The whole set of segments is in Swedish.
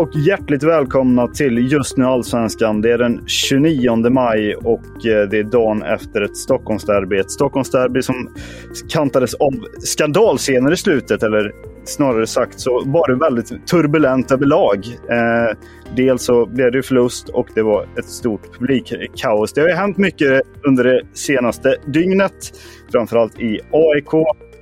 Och hjärtligt välkomna till Just nu Allsvenskan. Det är den 29 maj och eh, det är dagen efter ett Stockholmsderby. Ett Stockholmsderby som kantades av skandalscener i slutet, eller snarare sagt så var det väldigt turbulent överlag. Eh, dels så blev det förlust och det var ett stort publikkaos. Det har ju hänt mycket under det senaste dygnet, framförallt i AIK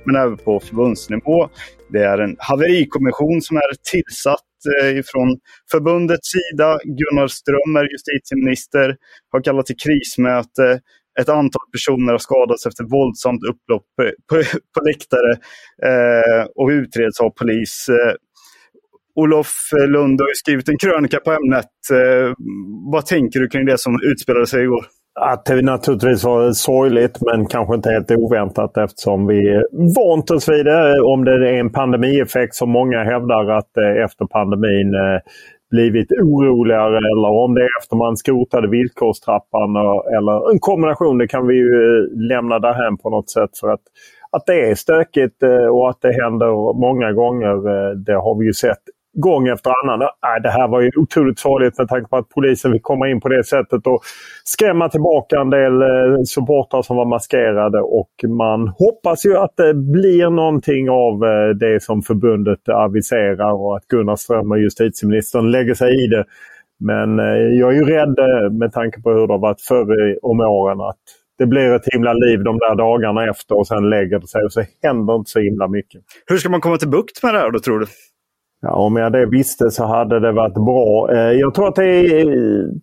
men även på förbundsnivå. Det är en haverikommission som är tillsatt Eh, från förbundets sida. Gunnar Strömmer, justitieminister, har kallat till krismöte. Ett antal personer har skadats efter våldsamt upplopp på, på, läktare eh, och utreds av polis. Eh, Olof Lund har skrivit en krönika på ämnet. Eh, vad tänker du kring det som utspelade sig igår? Att det naturligtvis var sorgligt men kanske inte helt oväntat eftersom vi vant oss vid det. Om det är en pandemieffekt som många hävdar att eh, efter pandemin eh, blivit oroligare eller om det är efter man skrotade villkorstrappan eh, eller en kombination. Det kan vi ju lämna därhän på något sätt. för att att det är stökigt och att det händer många gånger, det har vi ju sett gång efter annan. Äh, det här var ju otroligt sorgligt med tanke på att polisen fick komma in på det sättet och skrämma tillbaka en del eh, supportrar som var maskerade. Och man hoppas ju att det blir någonting av eh, det som förbundet aviserar och att Gunnar Strömmer, justitieministern, lägger sig i det. Men eh, jag är ju rädd eh, med tanke på hur det har varit förr om åren att det blir ett himla liv de där dagarna efter och sen lägger det sig och så händer inte så himla mycket. Hur ska man komma till bukt med det här då tror du? Ja, om jag det visste så hade det varit bra. Eh, jag tror att det,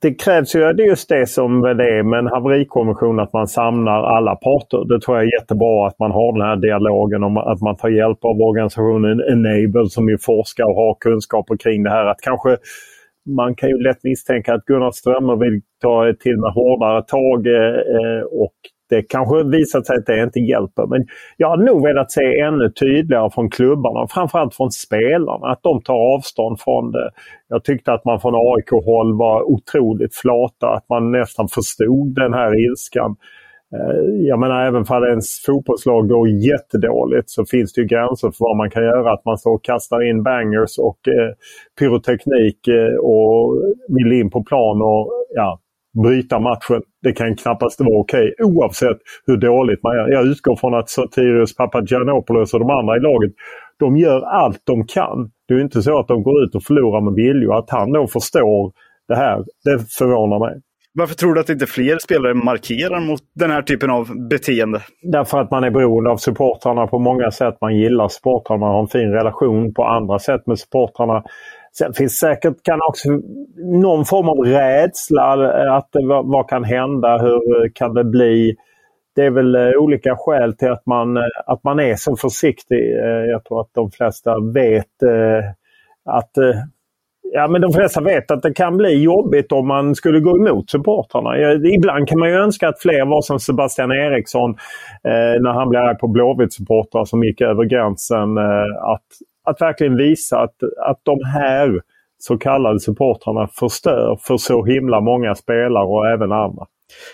det krävs ju just det som det är med en haverikommission, att man samlar alla parter. Det tror jag är jättebra att man har den här dialogen om att man tar hjälp av organisationen Enable som ju forskar och har kunskaper kring det här. Att kanske man kan ju lätt misstänka att Gunnar Strömmer vill ta till med hårdare tag eh, och det kanske visat sig att det inte hjälper. Men jag hade nog velat se ännu tydligare från klubbarna, framförallt från spelarna, att de tar avstånd från det. Jag tyckte att man från AIK-håll var otroligt flata, att man nästan förstod den här ilskan. Eh, jag menar även för att ens fotbollslag går jättedåligt så finns det ju gränser för vad man kan göra. Att man står och kastar in bangers och eh, pyroteknik eh, och vill in på plan och ja, bryta matchen. Det kan knappast vara okej okay, oavsett hur dåligt man gör. Jag utgår från att Sotirios Papagiannopoulos och de andra i laget, de gör allt de kan. Det är inte så att de går ut och förlorar med vilja. Att han då förstår det här, det förvånar mig. Varför tror du att inte fler spelare markerar mot den här typen av beteende? Därför att man är beroende av supportrarna på många sätt. Man gillar supportrarna, man har en fin relation på andra sätt med supportrarna. Sen finns säkert kan också någon form av rädsla. Eh, att vad, vad kan hända? Hur eh, kan det bli? Det är väl eh, olika skäl till att man, att man är så försiktig. Jag tror att de flesta vet att Ja, men de flesta vet att det kan bli jobbigt om man skulle gå emot supportrarna. Ibland kan man ju önska att fler var som Sebastian Eriksson eh, när han blev arg på Blåvitt-supportrar som gick över gränsen. Eh, att, att verkligen visa att, att de här så kallade supportrarna förstör för så himla många spelare och även andra.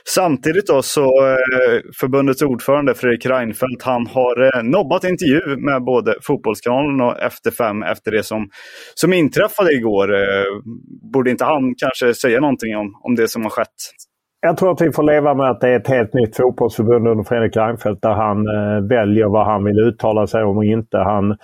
Samtidigt då så eh, förbundets ordförande Fredrik Reinfeldt han har eh, nobbat intervju med både Fotbollskanalen och Efter fem efter det som, som inträffade igår. Eh, borde inte han kanske säga någonting om, om det som har skett? Jag tror att vi får leva med att det är ett helt nytt fotbollsförbund under Fredrik Reinfeldt där han väljer vad han vill uttala sig om och inte. Han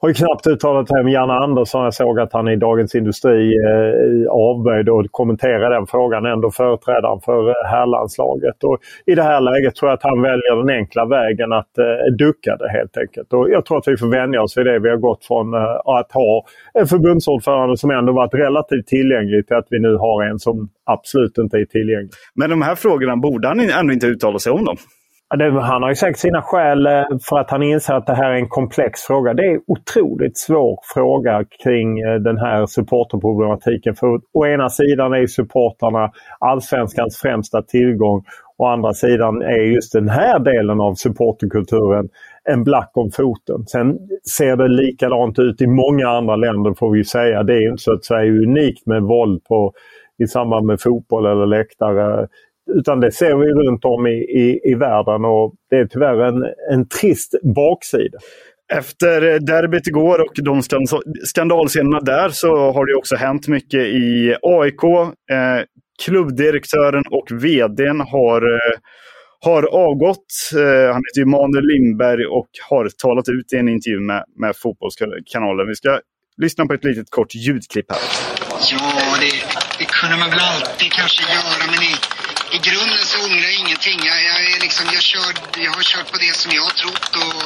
har ju knappt uttalat sig om Janne Andersson. Jag såg att han i Dagens Industri eh, avböjde att kommentera den frågan. Ändå företrädaren för eh, herrlandslaget. Och I det här läget tror jag att han väljer den enkla vägen att eh, ducka det helt enkelt. Och jag tror att vi får vänja oss vid det. Vi har gått från eh, att ha en förbundsordförande som ändå varit relativt tillgänglig till att vi nu har en som absolut inte är tillgänglig. Men de här frågorna, borde han ändå inte uttala sig om dem? Han har ju säkert sina skäl eh, för att han inser att det här är en komplex fråga. Det är en otroligt svår fråga kring eh, den här supporterproblematiken. För å ena sidan är supportarna allsvenskans främsta tillgång. Å andra sidan är just den här delen av supporterkulturen en black om foten. Sen ser det likadant ut i många andra länder får vi säga. Det är inte så att säga unikt med våld på, i samband med fotboll eller läktare. Utan det ser vi runt om i, i, i världen och det är tyvärr en, en trist baksida. Efter derbyt igår och de skandalscenerna där så har det också hänt mycket i AIK. Eh, klubbdirektören och vdn har, eh, har avgått. Eh, han heter Manuel Lindberg och har talat ut i en intervju med, med Fotbollskanalen. Vi ska lyssna på ett litet kort ljudklipp här. Ja, det, det kunde man väl alltid kanske göra, men i, i grunden så ångrar jag ingenting. Jag, jag, är liksom, jag, kör, jag har kört på det som jag har trott och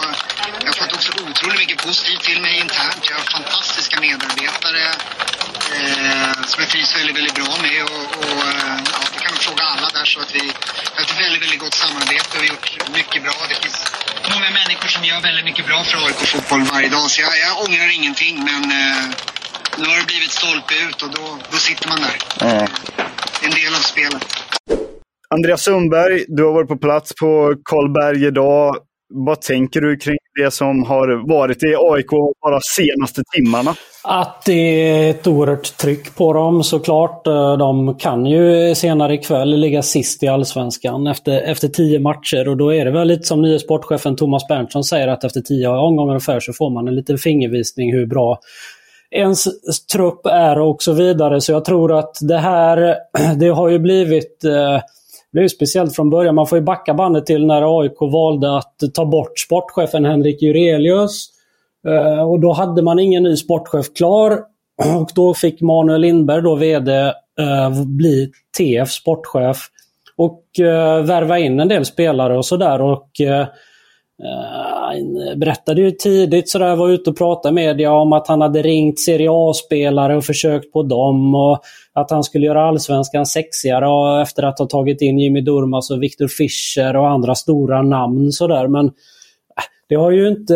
jag har fått också otroligt mycket positivt till mig internt. Jag har fantastiska medarbetare eh, som jag trivs väldigt, väldigt bra med. Och, och eh, ja, det kan man fråga alla där. Så att vi har ett väldigt, väldigt gott samarbete och vi har gjort mycket bra. Det finns många människor som gör väldigt mycket bra för AIK fotboll varje dag. Så jag, jag ångrar ingenting. Men eh, nu har det blivit stolpe ut och då, då sitter man där. Mm. En del av spelet. Andreas Sundberg, du har varit på plats på Karlberg idag. Vad tänker du kring det som har varit i AIK bara senaste timmarna? Att det är ett oerhört tryck på dem såklart. Eh, de kan ju senare ikväll ligga sist i Allsvenskan efter, efter tio matcher. Och då är det väl lite som nye sportchefen Thomas Berntsson säger att efter tio omgångar ungefär så får man en liten fingervisning hur bra ens trupp är och så vidare. Så jag tror att det här, det har ju blivit eh, blev det är speciellt från början. Man får ju backa bandet till när AIK valde att ta bort sportchefen Henrik Jurelius. Eh, och då hade man ingen ny sportchef klar. Och då fick Manuel Lindberg, då VD, eh, bli TF sportchef. Och eh, värva in en del spelare och sådär. Och Eh, han berättade ju tidigt sådär, var ute och pratade i media om att han hade ringt Serie A-spelare och försökt på dem. Och att han skulle göra allsvenskan sexigare efter att ha tagit in Jimmy Durmaz och Viktor Fischer och andra stora namn. Sådär. Men eh, det har ju inte,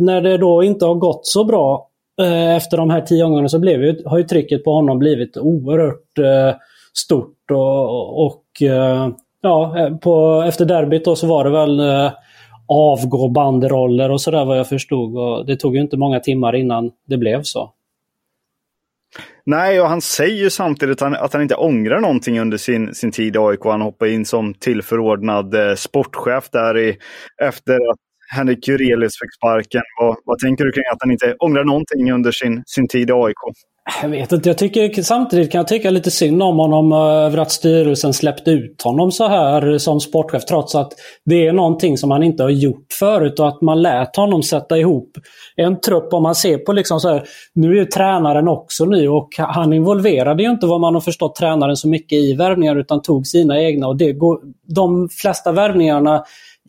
när det då inte har gått så bra eh, efter de här tio gångerna så blev ju, har ju trycket på honom blivit oerhört stort. Och, och ja, på, efter derbyt då så var det väl avgå banderoller och sådär vad jag förstod. Och det tog ju inte många timmar innan det blev så. Nej, och han säger ju samtidigt att han, att han inte ångrar någonting under sin, sin tid i AIK. Han hoppar in som tillförordnad eh, sportchef där i, efter att Henrik Jurelius fick sparken. Vad, vad tänker du kring att han inte ångrar någonting under sin, sin tid i AIK? Jag vet inte. Jag tycker, samtidigt kan jag tycka lite synd om honom eh, över att styrelsen släppte ut honom så här som sportchef. Trots att det är någonting som han inte har gjort förut och att man lät honom sätta ihop en trupp. Om man ser på liksom så här, nu är ju tränaren också ny och han involverade ju inte vad man har förstått tränaren så mycket i värvningar utan tog sina egna. och det går, De flesta värvningarna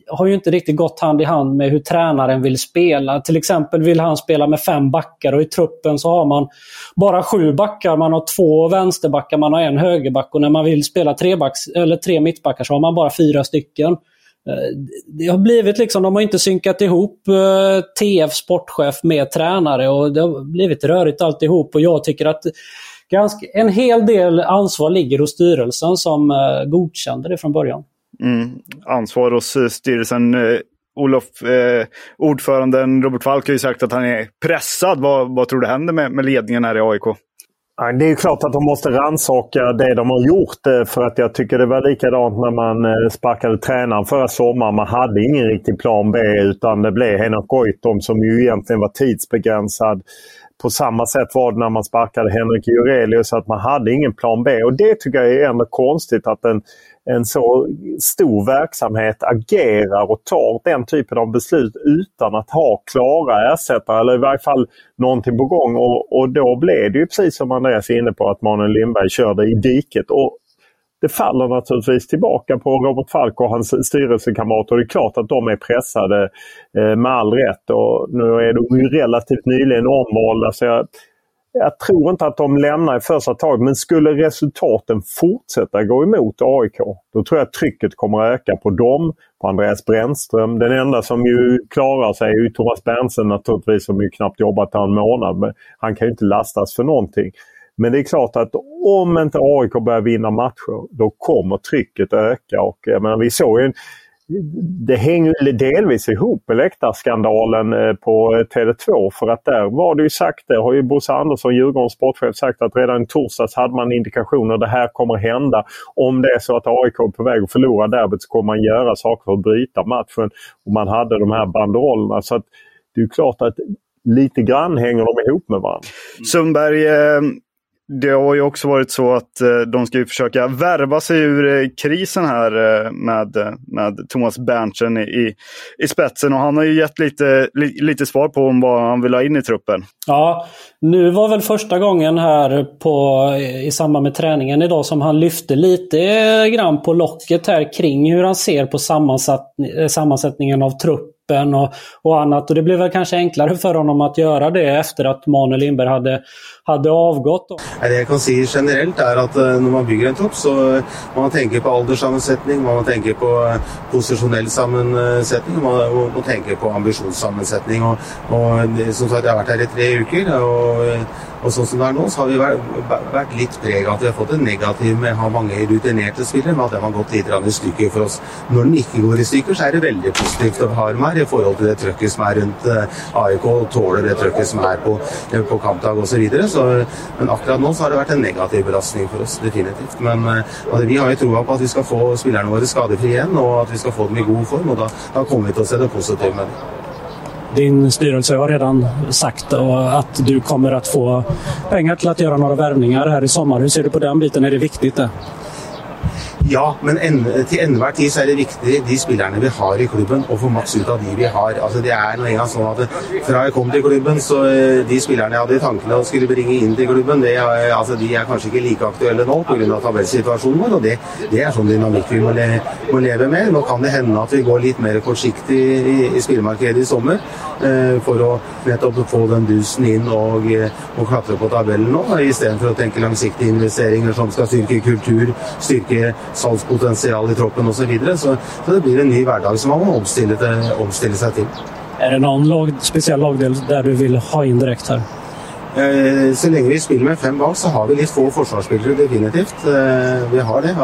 har ju inte riktigt gått hand i hand med hur tränaren vill spela. Till exempel vill han spela med fem backar och i truppen så har man bara sju backar. Man har två vänsterbackar, man har en högerback och när man vill spela tre, backs, eller tre mittbackar så har man bara fyra stycken. Eh, det har blivit liksom, de har inte synkat ihop eh, TF sportchef med tränare och det har blivit rörigt alltihop och jag tycker att ganska, en hel del ansvar ligger hos styrelsen som eh, godkände det från början. Mm. Ansvar hos eh, styrelsen. Eh, Olof, eh, ordföranden Robert Falk har ju sagt att han är pressad. Vad, vad tror du händer med, med ledningen här i AIK? Det är klart att de måste rannsaka det de har gjort. Eh, för att jag tycker det var likadant när man sparkade tränaren förra sommaren. Man hade ingen riktig plan B utan det blev Henrik Goitom som ju egentligen var tidsbegränsad. På samma sätt var det när man sparkade Henrik Jurelius, att man hade ingen plan B. Och det tycker jag är ändå konstigt att en, en så stor verksamhet agerar och tar den typen av beslut utan att ha klara ersättare eller i varje fall någonting på gång. Och, och då blev det ju precis som Andreas är inne på att Manuel Lindberg körde i diket. Och det faller naturligtvis tillbaka på Robert Falk och hans styrelsekamrater. Det är klart att de är pressade eh, med all rätt. Och nu är de ju relativt nyligen omvalda så jag, jag tror inte att de lämnar i första taget. Men skulle resultaten fortsätta gå emot AIK, då tror jag att trycket kommer att öka på dem, på Andreas Brännström. Den enda som ju klarar sig är ju Thomas Berntsen naturligtvis som ju knappt jobbat en månad. Men han kan ju inte lastas för någonting. Men det är klart att om inte AIK börjar vinna matcher, då kommer trycket öka. Och, jag menar, vi såg ju det hänger delvis ihop med läktarskandalen eh, på eh, Tele2 för att där var det ju sagt, det har ju Bosse Andersson, Djurgårdens sportchef, sagt att redan i torsdags hade man indikationer det här kommer hända. Om det är så att AIK är på väg att förlora derbyt så kommer man göra saker för att bryta matchen. Och man hade de här banderollerna. Så att det är klart att lite grann hänger de ihop med varandra. Sundberg, eh, det har ju också varit så att eh, de ska försöka värva sig ur eh, krisen här eh, med, med Thomas Berntsen i, i spetsen. Och han har ju gett lite, li, lite svar på om vad han vill ha in i truppen. Ja, nu var väl första gången här på, i samband med träningen idag som han lyfte lite grann på locket här kring hur han ser på eh, sammansättningen av trupp gruppen och, och annat. Och det blev väl kanske enklare för honom att göra det efter att Manuel Lindberg hade, hade avgått. Det jag kan säga generellt är att eh, när man bygger en trupp så eh, man tänker på ålderssammansättning, man tänker på eh, positionell sammansättning och man, man tänker på ambitionssammansättning. Och, och som sagt, jag har varit här i tre veckor och Og sånn som det er nå, så har vi vært litt preg av at vi har fått en negativ med å ha mange rutinerte spillere, men at den har gått litt i stykker for oss. Når den ikke går i stykker, så er det veldig positivt å ha dem her i forhold til det trøkket som er rundt eh, AIK, tåler det trøkket som er på, eh, på kampdag osv. Men akkurat nå så har det vært en negativ belastning for oss, definitivt. Men eh, altså, vi har jo troa på at vi skal få spillerne våre skadefrie igjen, og at vi skal få dem i god form. og Da, da kommer vi til å se det positive med det. Din styrelse har redan sagt att du kommer att få pengar till att göra några värvningar här i sommar. Hur ser du på den biten? Är det viktigt? Det? Ja, men en, til enhver tid så er det viktig de spillerne vi har i klubben, å få maks ut av de vi har. Altså, det er noe engang sånn at Fra jeg kom til klubben, så eh, de spillerne jeg hadde i tankene å skulle bringe inn til klubben, det, altså, de er kanskje ikke like aktuelle nå pga. tabellsituasjonen vår. og det, det, er sånn dynamikk vi må, le, må, leve med. Nå kan det hende at vi går litt mer kortsiktig i, i spillemarkedet i sommer eh, for å nettopp få den dusen inn og, eh, og klatre på tabellen nå, istedenfor å tenke langsiktige investeringer som skal styrke kultur, styrke salgspotensial i troppen osv. Så, videre. så Så det blir en ny hverdag som man må omstille, til, omstille seg til. Er det noen lag, spesiell lagdel der du vil ha inn direkte her? Eh, så lenge vi spiller med fem bak, så har vi litt få forsvarsspillere, definitivt. Eh, vi har det.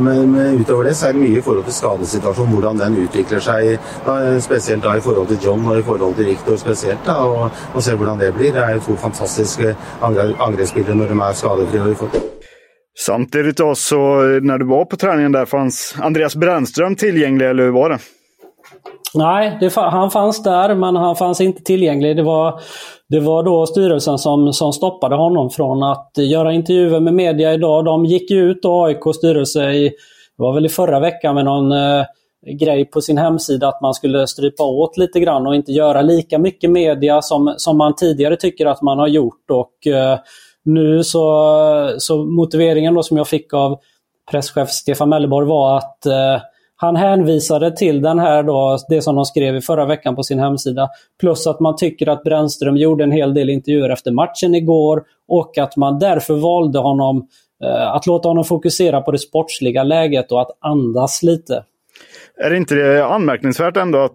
men, utover det så er det mye i forhold til skadesituasjonen, hvordan den utvikler seg. spesielt da i forhold til John og i forhold til Victor spesielt. Da, og, og se hvordan det blir. Det er jo to fantastiske angrepsspillere når de er skadefrie. Samtidigt då så eh, när du var på träningen där fanns Andreas Brännström tillgänglig eller hur var det? Nej, det, han fanns där men han fanns inte tillgänglig. Det var, det var då styrelsen som, som stoppade honom från att göra intervjuer med media idag. De gick ju ut, AIKs styrelse, i, det var väl i förra veckan med någon eh, grej på sin hemsida att man skulle strypa åt lite grann och inte göra lika mycket media som, som man tidigare tycker att man har gjort. Och eh, nu så, så motiveringen då som jag fick av presschef Stefan Melleborg var att eh, han hänvisade till den här då, det som de skrev i förra veckan på sin hemsida. Plus att man tycker att Brännström gjorde en hel del intervjuer efter matchen igår och att man därför valde honom eh, att låta honom fokusera på det sportsliga läget och att andas lite. Är det inte det anmärkningsvärt ändå att,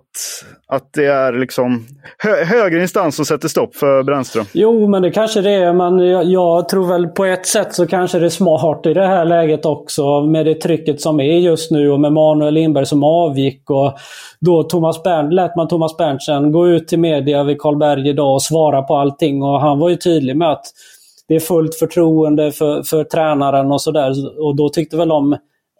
att det är liksom hö, högre instans som sätter stopp för Brännström? Jo, men det kanske det är. Men jag, jag, tror väl på ett sätt så kanske det är smart i det här läget också med det trycket som är just nu och med Manuel Lindberg som avgick. Och då Thomas Bernt, lät man Thomas Berntsen gå ut till media vid Karlberg idag och svara på allting. Och han var ju tydlig med att det är fullt förtroende för, för tränaren och sådär. Och då tyckte väl de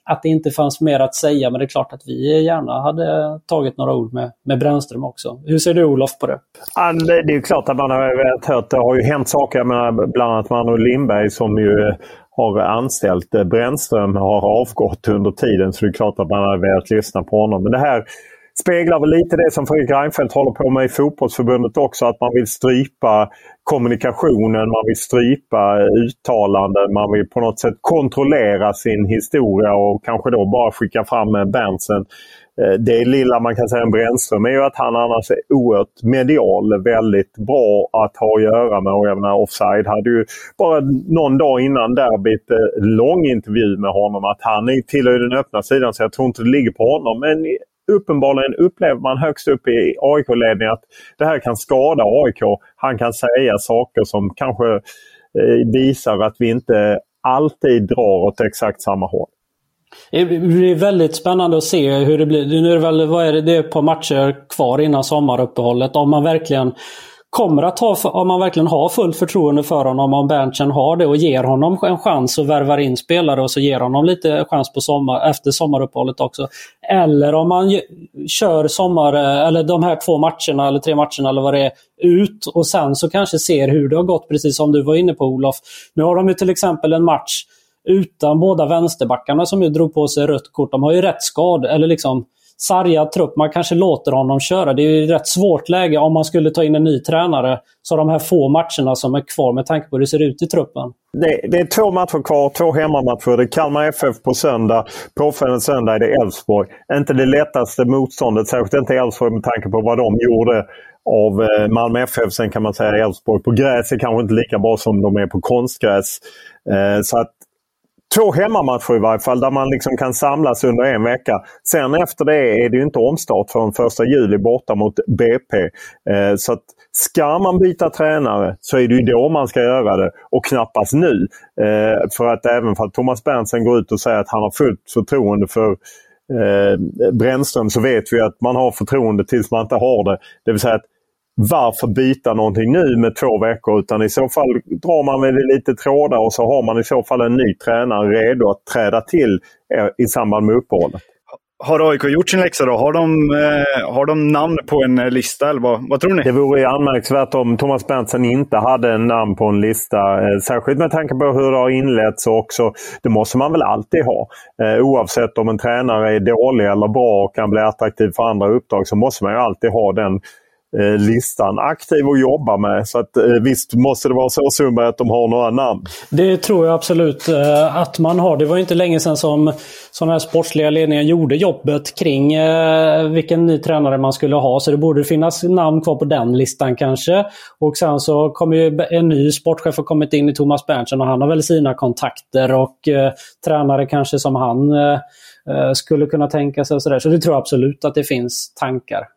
att det inte fanns mer att säga. Men det är klart att vi gärna hade tagit några ord med, med Brännström också. Hur ser du Olof på det? Ja, det är klart att man har hört. Det har ju hänt saker. Jag menar, bland annat Manu Lindberg som ju eh, har anställt eh, Brännström har avgått under tiden. Så det är klart att man har velat lyssna på honom. Men det här speglar väl lite det som Fredrik Reinfeldt håller på med i fotbollsförbundet också. Att man vill strypa kommunikationen, man vill strypa uttalanden, man vill på något sätt kontrollera sin historia och kanske då bara skicka fram Berntsen. Eh, det lilla man kan säga om Brännström är ju att han annars är oerhört medial, väldigt bra att ha att göra med. Och jag menar, Offside hade ju bara någon dag innan derbyt eh, lång intervju med honom att han tillhör den öppna sidan så jag tror inte det ligger på honom. Men uppenbarligen upplever man högst upp i AIK-ledningen att det här kan skada AIK. Han kan säga saker som kanske eh, visar att vi inte alltid drar åt exakt samma håll. Det blir väldigt spännande att se hur det blir. Nu är det väl vad är det, det är ett par matcher kvar innan sommaruppehållet. Om man verkligen kommer att ha, om man verkligen har fullt förtroende för honom, om Berntsen har det och ger honom en chans och värvar in spelare och så ger honom lite chans på sommar, efter sommaruppehållet också. Eller om man kör sommar, eller de här två matcherna eller tre matcherna eller vad det är, ut och sen så kanske ser hur det har gått, precis som du var inne på Olof. Nu har de ju till exempel en match utan båda vänsterbackarna som ju drog på sig rött kort. De har ju rätt skad, eller liksom sargad trupp. Man kanske låter honom köra. Det är ju ett rätt svårt läge om man skulle ta in en ny tränare. Så de här få matcherna som är kvar med tanke på hur det ser ut i truppen. Det, det är två matcher kvar, två hemmamatcher. Det är Kalmar FF på söndag. Påföljande söndag är det Elfsborg. Inte det lättaste motståndet, särskilt inte Elfsborg med tanke på vad de gjorde av eh, Malmö FF. Sen kan man säga Elfsborg på gräs är kanske inte lika bra som de är på konstgräs. Eh, så att två hemmamatcher i varje fall där man liksom kan samlas under en vecka. Sen efter det är det inte omstart förrän första juli borta mot BP. Eh, så att ska man byta tränare så är det ju då man ska göra det och knappast nu. Eh, för att även för att Thomas Berntsen går ut och säger att han har fullt förtroende för eh, Brännström så vet vi att man har förtroende tills man inte har det. Det vill säga att varför byta någonting nu med två veckor utan i så fall drar man med lite trådar och så har man i så fall en ny tränare redo att träda till eh, i samband med uppehållet. Har AIK gjort sin läxa då? Har de, eh, har de namn på en eh, lista eller vad, vad tror ni? Det vore anmärkningsvärt om Thomas Berntsen inte hade en namn på en lista. Eh, särskilt med tanke på hur det har inletts också. Det måste man väl alltid ha. Eh, oavsett om en tränare är dålig eller bra och kan bli attraktiv för andra uppdrag så måste man ju alltid ha den Eh, listan aktiv att jobba med. Så att, eh, visst måste det vara så Sundberg att de har några namn. Det tror jag absolut eh, att man har. Det var inte länge sedan som sådana här sportsliga ledningar gjorde jobbet kring vilken ny tränare man skulle ha. Så det borde finnas namn kvar på den listan kanske. Och sen så kommer ju en ny sportchef har kommit in i Thomas Berntsen och han har väl sina kontakter och eh, tränare kanske som han eh, skulle kunna tänka sig. Och så, där. så det tror jag absolut att det finns tankar.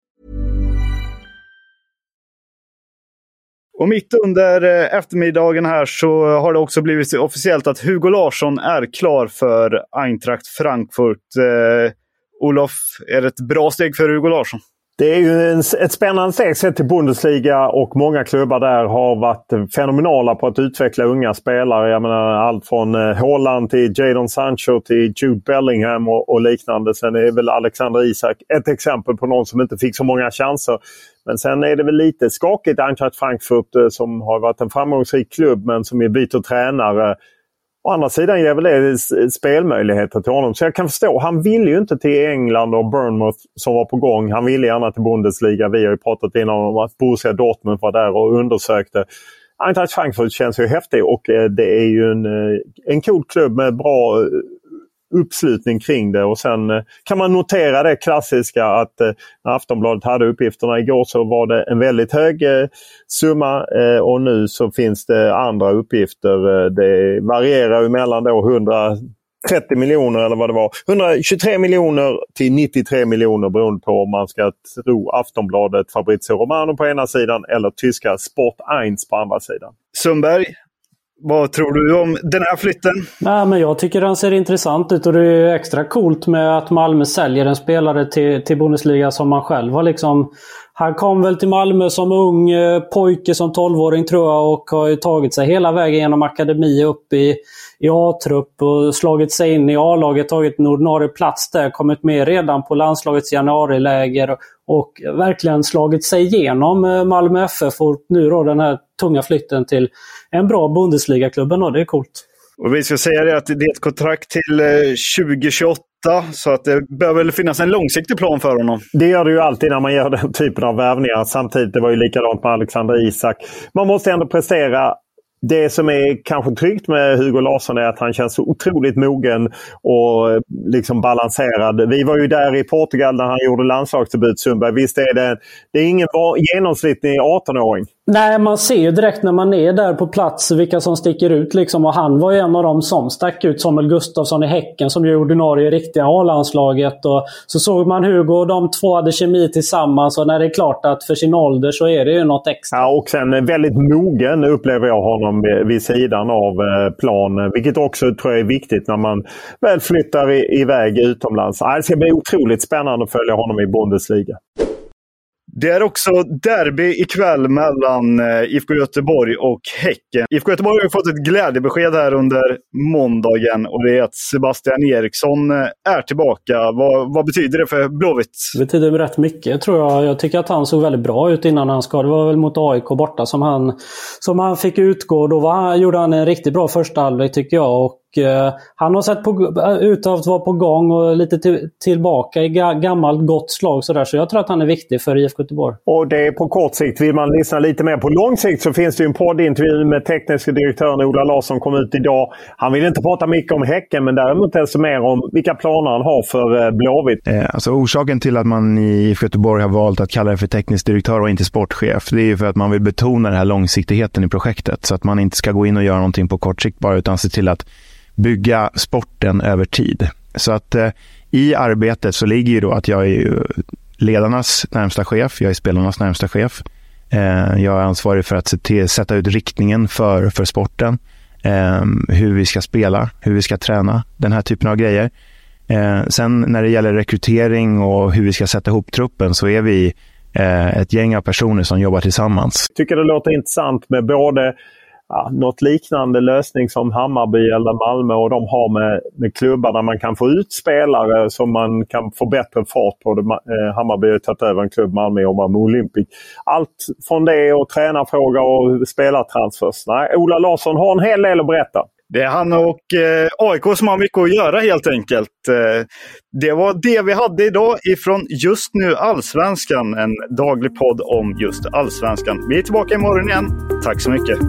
Och mitt under eh, eftermiddagen här så har det också blivit officiellt att Hugo Larsson är klar för Eintracht Frankfurt. Eh, Olof, är det ett bra steg för Hugo Larsson? Det är ju en, ett spännande steg sett till Bundesliga och många klubbar där har varit fenomenala på att utveckla unga spelare. Jag menar allt från eh, Haaland till Jadon Sancho till Jude Bellingham och, och liknande. Sen är väl Alexander Isak ett exempel på någon som inte fick så många chanser. Men sen är det väl lite skakigt Eintracht Frankfurt eh, som har varit en framgångsrik klubb men som byter tränare Å andra sidan ger väl det spelmöjligheter till honom. Så jag kan förstå. Han ville ju inte till England och Bournemouth som var på gång. Han ville gärna till Bundesliga. Vi har ju pratat innan om att Borussia Dortmund var där och undersökte. Eintracht Frankfurt känns ju häftig och eh, det är ju en, eh, en cool klubb med bra eh, uppslutning kring det. Och sen eh, kan man notera det klassiska att när Aftonbladet hade uppgifterna igår så var det en väldigt hög eh, summa och nu så finns det andra uppgifter. Det varierar mellan då 130 miljoner eller vad det var. 123 miljoner till 93 miljoner beroende på om man ska tro Aftonbladet Fabrizio Romano på ena sidan eller tyska Sport 1 på andra sidan. Sundberg, vad tror du om den här flytten? Nej, men jag tycker den ser intressant ut och det är extra coolt med att Malmö säljer en spelare till, till Bundesliga som man själv har liksom... Han kom väl till Malmö som ung eh, pojke, som 12-åring tror jag och har tagit sig hela vägen genom akademi upp i, i A-trupp och slagit sig in i A-laget, tagit en ordinarie plats där, kommit med redan på landslagets januariläger och verkligen slagit sig igenom eh, Malmö FF och nu då den här tunga flytten till en bra Bundesliga-klubben och det är coolt. Och vi ska säga det att det är ett kontrakt till 2028 eh, så att det bör väl finnas en långsiktig plan för honom. Det gör det ju alltid när man gör den typen av värvningar. Samtidigt, det var ju likadant med Alexander Isak. Man måste ändå prestera det som är kanske tryggt med Hugo Larsson är att han känns så otroligt mogen och liksom balanserad. Vi var ju där i Portugal när han gjorde landslagsdebut, Sundberg. Visst är det, det är ingen genomsnittlig 18-åring. Nej, man ser ju direkt när man är där på plats vilka som sticker ut. Liksom. Och han var ju en av dem som stack ut. Samuel Gustafsson i Häcken som ju ordinarie i riktiga A-landslaget. Och så såg man Hugo och de två hade kemi tillsammans. Och när det är klart att för sin ålder så är det ju något extra. Ja, och sen väldigt mogen upplever jag honom vid sidan av eh, planen, plan. Vilket också tror jag är viktigt när man väl flyttar iväg utomlands. Det ska bli otroligt spännande att följa honom i Bundesliga. Det är också derby ikväll mellan eh, IFK Göteborg och Häcken. IFK Göteborg har fått ett glädjebesked här under måndagen och det är att Sebastian Eriksson eh, är tillbaka. Vad, vad betyder det för Blåvitt? Det betyder rätt mycket tror jag. Jag tycker att han såg väldigt bra ut innan han skadade. Det var väl mot AIK borta som han, som han fick utgå. Då var, gjorde han en riktigt bra första halvlek tycker jag. Och han har sett på, ut att vara på gång och lite till, tillbaka i ga, gammalt gott slag. Så, där. så jag tror att han är viktig för IFK Göteborg. Och det är på kort sikt. Vill man lyssna lite mer på lång sikt så finns det en poddintervju med tekniska direktören Ola Larsson kom ut idag. Han vill inte prata mycket om Häcken men däremot desto mer om vilka planer han har för eh, Blåvitt. Eh, alltså orsaken till att man i IFK Göteborg har valt att kalla det för teknisk direktör och inte sportchef, det är ju för att man vill betona den här långsiktigheten i projektet. Så att man inte ska gå in och göra någonting på kort sikt bara, utan se till att bygga sporten över tid. Så att eh, i arbetet så ligger ju då att jag är ledarnas närmsta chef, jag är spelarnas närmsta chef. Eh, jag är ansvarig för att se till, sätta ut riktningen för, för sporten, eh, hur vi ska spela, hur vi ska träna, den här typen av grejer. Eh, sen när det gäller rekrytering och hur vi ska sätta ihop truppen så är vi eh, ett gäng av personer som jobbar tillsammans. Jag tycker det låter intressant med både ja, något liknande lösning som Hammarby eller Malmö och de har med, med klubbar där man kan få ut spelare som man kan få bättre fart på. Eh, Hammarby har tagit över en klubb, Malmö jobbar med Olympic. Allt från det och tränarfråga och spelartransfers. Nej, Ola Larsson har en hel del att berätta. Det är han och eh, AIK som har mycket att göra helt enkelt. Eh, det var det vi hade idag ifrån Just nu Allsvenskan. En daglig podd om just Allsvenskan. Vi är tillbaka imorgon igen. Tack så mycket!